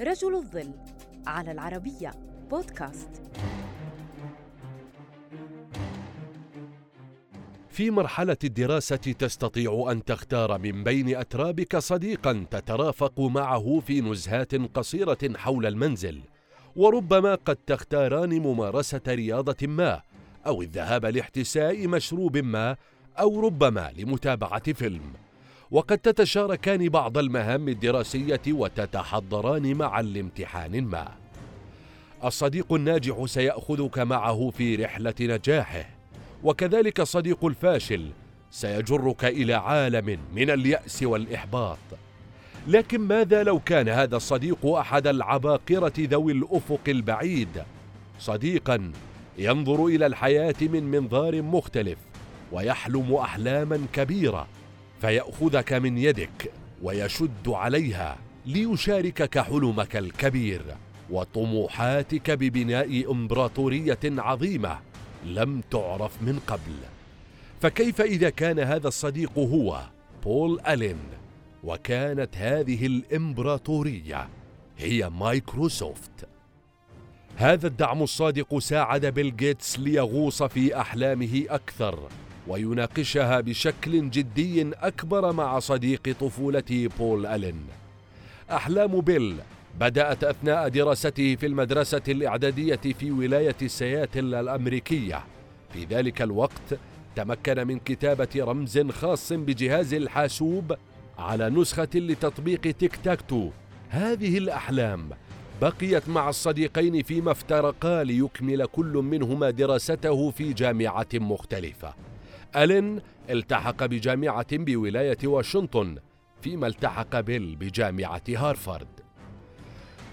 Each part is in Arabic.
رجل الظل على العربية بودكاست. في مرحلة الدراسة تستطيع أن تختار من بين أترابك صديقا تترافق معه في نزهات قصيرة حول المنزل وربما قد تختاران ممارسة رياضة ما أو الذهاب لاحتساء مشروب ما أو ربما لمتابعة فيلم. وقد تتشاركان بعض المهام الدراسية وتتحضران معا لامتحان ما. الصديق الناجح سيأخذك معه في رحلة نجاحه وكذلك الصديق الفاشل سيجرك إلى عالم من اليأس والإحباط. لكن ماذا لو كان هذا الصديق أحد العباقرة ذوي الأفق البعيد؟ صديقا ينظر إلى الحياة من منظار مختلف ويحلم أحلاما كبيرة. فيأخذك من يدك ويشد عليها ليشاركك حلمك الكبير وطموحاتك ببناء إمبراطورية عظيمة لم تعرف من قبل. فكيف إذا كان هذا الصديق هو بول ألين؟ وكانت هذه الإمبراطورية هي مايكروسوفت. هذا الدعم الصادق ساعد بيل جيتس ليغوص في أحلامه أكثر ويناقشها بشكل جدي أكبر مع صديق طفولته بول ألين. أحلام بيل بدأت أثناء دراسته في المدرسة الإعدادية في ولاية سياتل الأمريكية. في ذلك الوقت تمكن من كتابة رمز خاص بجهاز الحاسوب على نسخة لتطبيق tic tac toe. هذه الأحلام بقيت مع الصديقين فيما افترقا ليكمل كل منهما دراسته في جامعة مختلفة. ألين التحق بجامعة بولاية واشنطن فيما التحق بيل بجامعة هارفارد.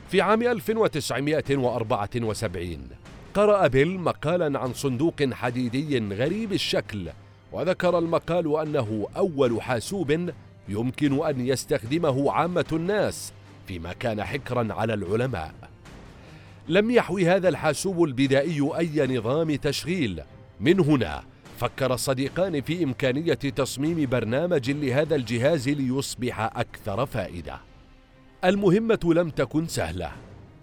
في عام 1974 قرأ بيل مقالا عن صندوق حديدي غريب الشكل وذكر المقال أنه أول حاسوب يمكن أن يستخدمه عامة الناس فيما كان حكرا على العلماء. لم يحوي هذا الحاسوب البدائي أي نظام تشغيل من هنا. فكر الصديقان في إمكانية تصميم برنامج لهذا الجهاز ليصبح أكثر فائدة. المهمة لم تكن سهلة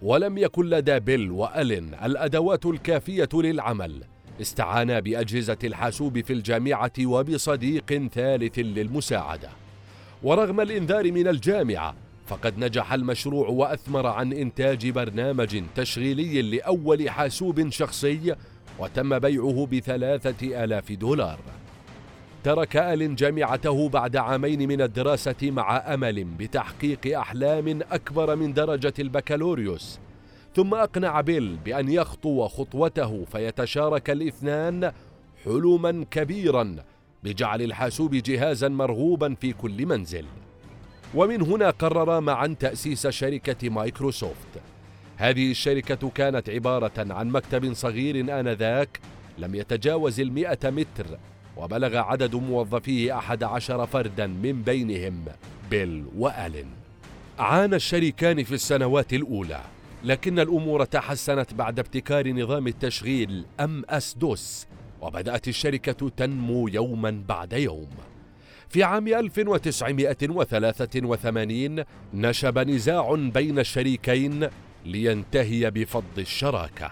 ولم يكن لدى بيل وألين الأدوات الكافية للعمل. استعانا بأجهزة الحاسوب في الجامعة وبصديق ثالث للمساعدة. ورغم الإنذار من الجامعة فقد نجح المشروع وأثمر عن إنتاج برنامج تشغيلي لأول حاسوب شخصي وتم بيعه بثلاثة آلاف دولار. ترك آل جامعته بعد عامين من الدراسة مع أمل بتحقيق أحلام أكبر من درجة البكالوريوس. ثم أقنع بيل بأن يخطو خطوته فيتشارك الاثنان حلما كبيرا بجعل الحاسوب جهازا مرغوبا في كل منزل. ومن هنا قررا معا تأسيس شركة مايكروسوفت هذه الشركة كانت عبارة عن مكتب صغير آنذاك لم يتجاوز المئة متر وبلغ عدد موظفيه أحد عشر فردا من بينهم بيل وآلين. عانى الشريكان في السنوات الأولى لكن الأمور تحسنت بعد ابتكار نظام التشغيل أم أس دوس وبدأت الشركة تنمو يوما بعد يوم. في عام 1983 نشب نزاع بين الشريكين لينتهي بفض الشراكة.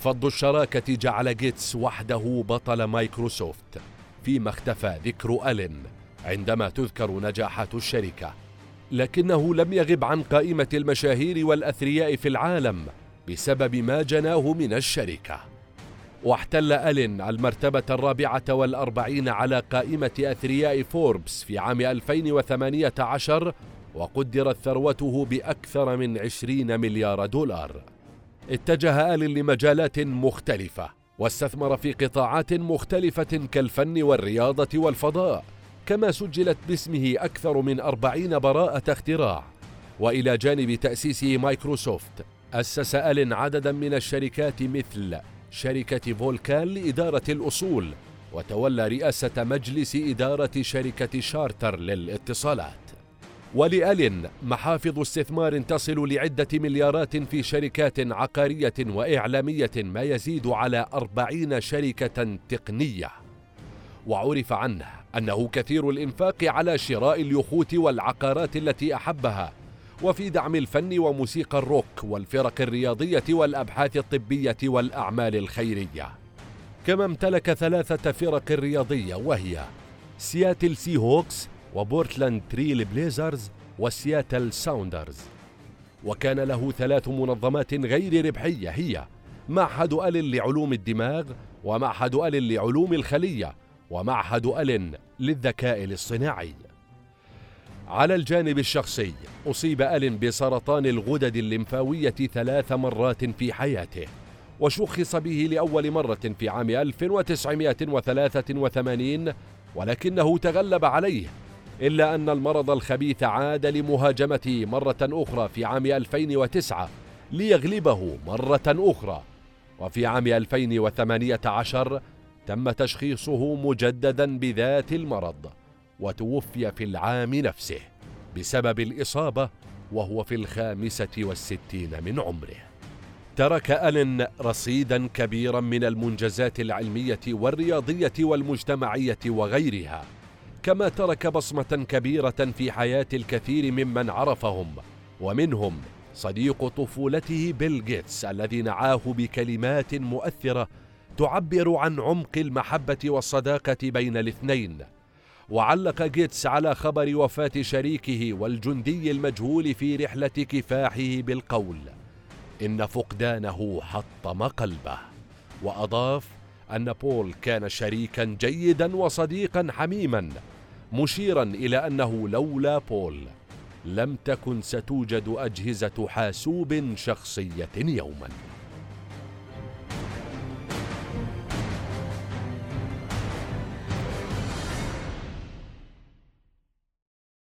فض الشراكة جعل جيتس وحده بطل مايكروسوفت فيما اختفى ذكر ألين عندما تذكر نجاحات الشركة. لكنه لم يغب عن قائمة المشاهير والأثرياء في العالم بسبب ما جناه من الشركة. واحتل ألين المرتبة الرابعة والأربعين على قائمة أثرياء فوربس في عام 2018 وقدرت ثروته بأكثر من عشرين مليار دولار. اتجه ألين لمجالات مختلفة واستثمر في قطاعات مختلفة كالفن والرياضة والفضاء كما سجلت باسمه أكثر من أربعين براءة اختراع. وإلى جانب تأسيسه مايكروسوفت أسس ألين عددا من الشركات مثل شركة فولكان لإدارة الأصول وتولى رئاسة مجلس إدارة شركة شارتر للاتصالات. ولألين محافظ استثمار تصل لعدة مليارات في شركات عقارية وإعلامية ما يزيد على أربعين شركة تقنية. وعرف عنه أنه كثير الإنفاق على شراء اليخوت والعقارات التي أحبها وفي دعم الفن وموسيقى الروك والفرق الرياضية والأبحاث الطبية والأعمال الخيرية. كما امتلك ثلاثة فرق رياضية وهي سياتل سي هوكس وبورتلاند تريل بليزرز وسياتل ساوندرز. وكان له ثلاث منظمات غير ربحية هي معهد ألين لعلوم الدماغ ومعهد ألين لعلوم الخلية ومعهد ألين للذكاء الاصطناعي. على الجانب الشخصي أصيب ألين بسرطان الغدد الليمفاوية ثلاث مرات في حياته وشخص به لأول مرة في عام 1983 ولكنه تغلب عليه. إلا أن المرض الخبيث عاد لمهاجمته مرة أخرى في عام 2009 ليغلبه مرة أخرى. وفي عام 2018 تم تشخيصه مجددا بذات المرض وتوفي في العام نفسه بسبب الإصابة وهو في الخامسة والستين من عمره. ترك ألن رصيدا كبيرا من المنجزات العلمية والرياضية والمجتمعية وغيرها. كما ترك بصمة كبيرة في حياة الكثير ممن عرفهم ومنهم صديق طفولته بيل جيتس الذي نعاه بكلمات مؤثرة تعبر عن عمق المحبة والصداقة بين الاثنين. وعلق جيتس على خبر وفاة شريكه والجندي المجهول في رحلة كفاحه بالقول إن فقدانه حطم قلبه وأضاف أن بول كان شريكا جيدا وصديقا حميما. مشيرا إلى أنه لولا بول لم تكن ستوجد أجهزة حاسوب شخصية يوما.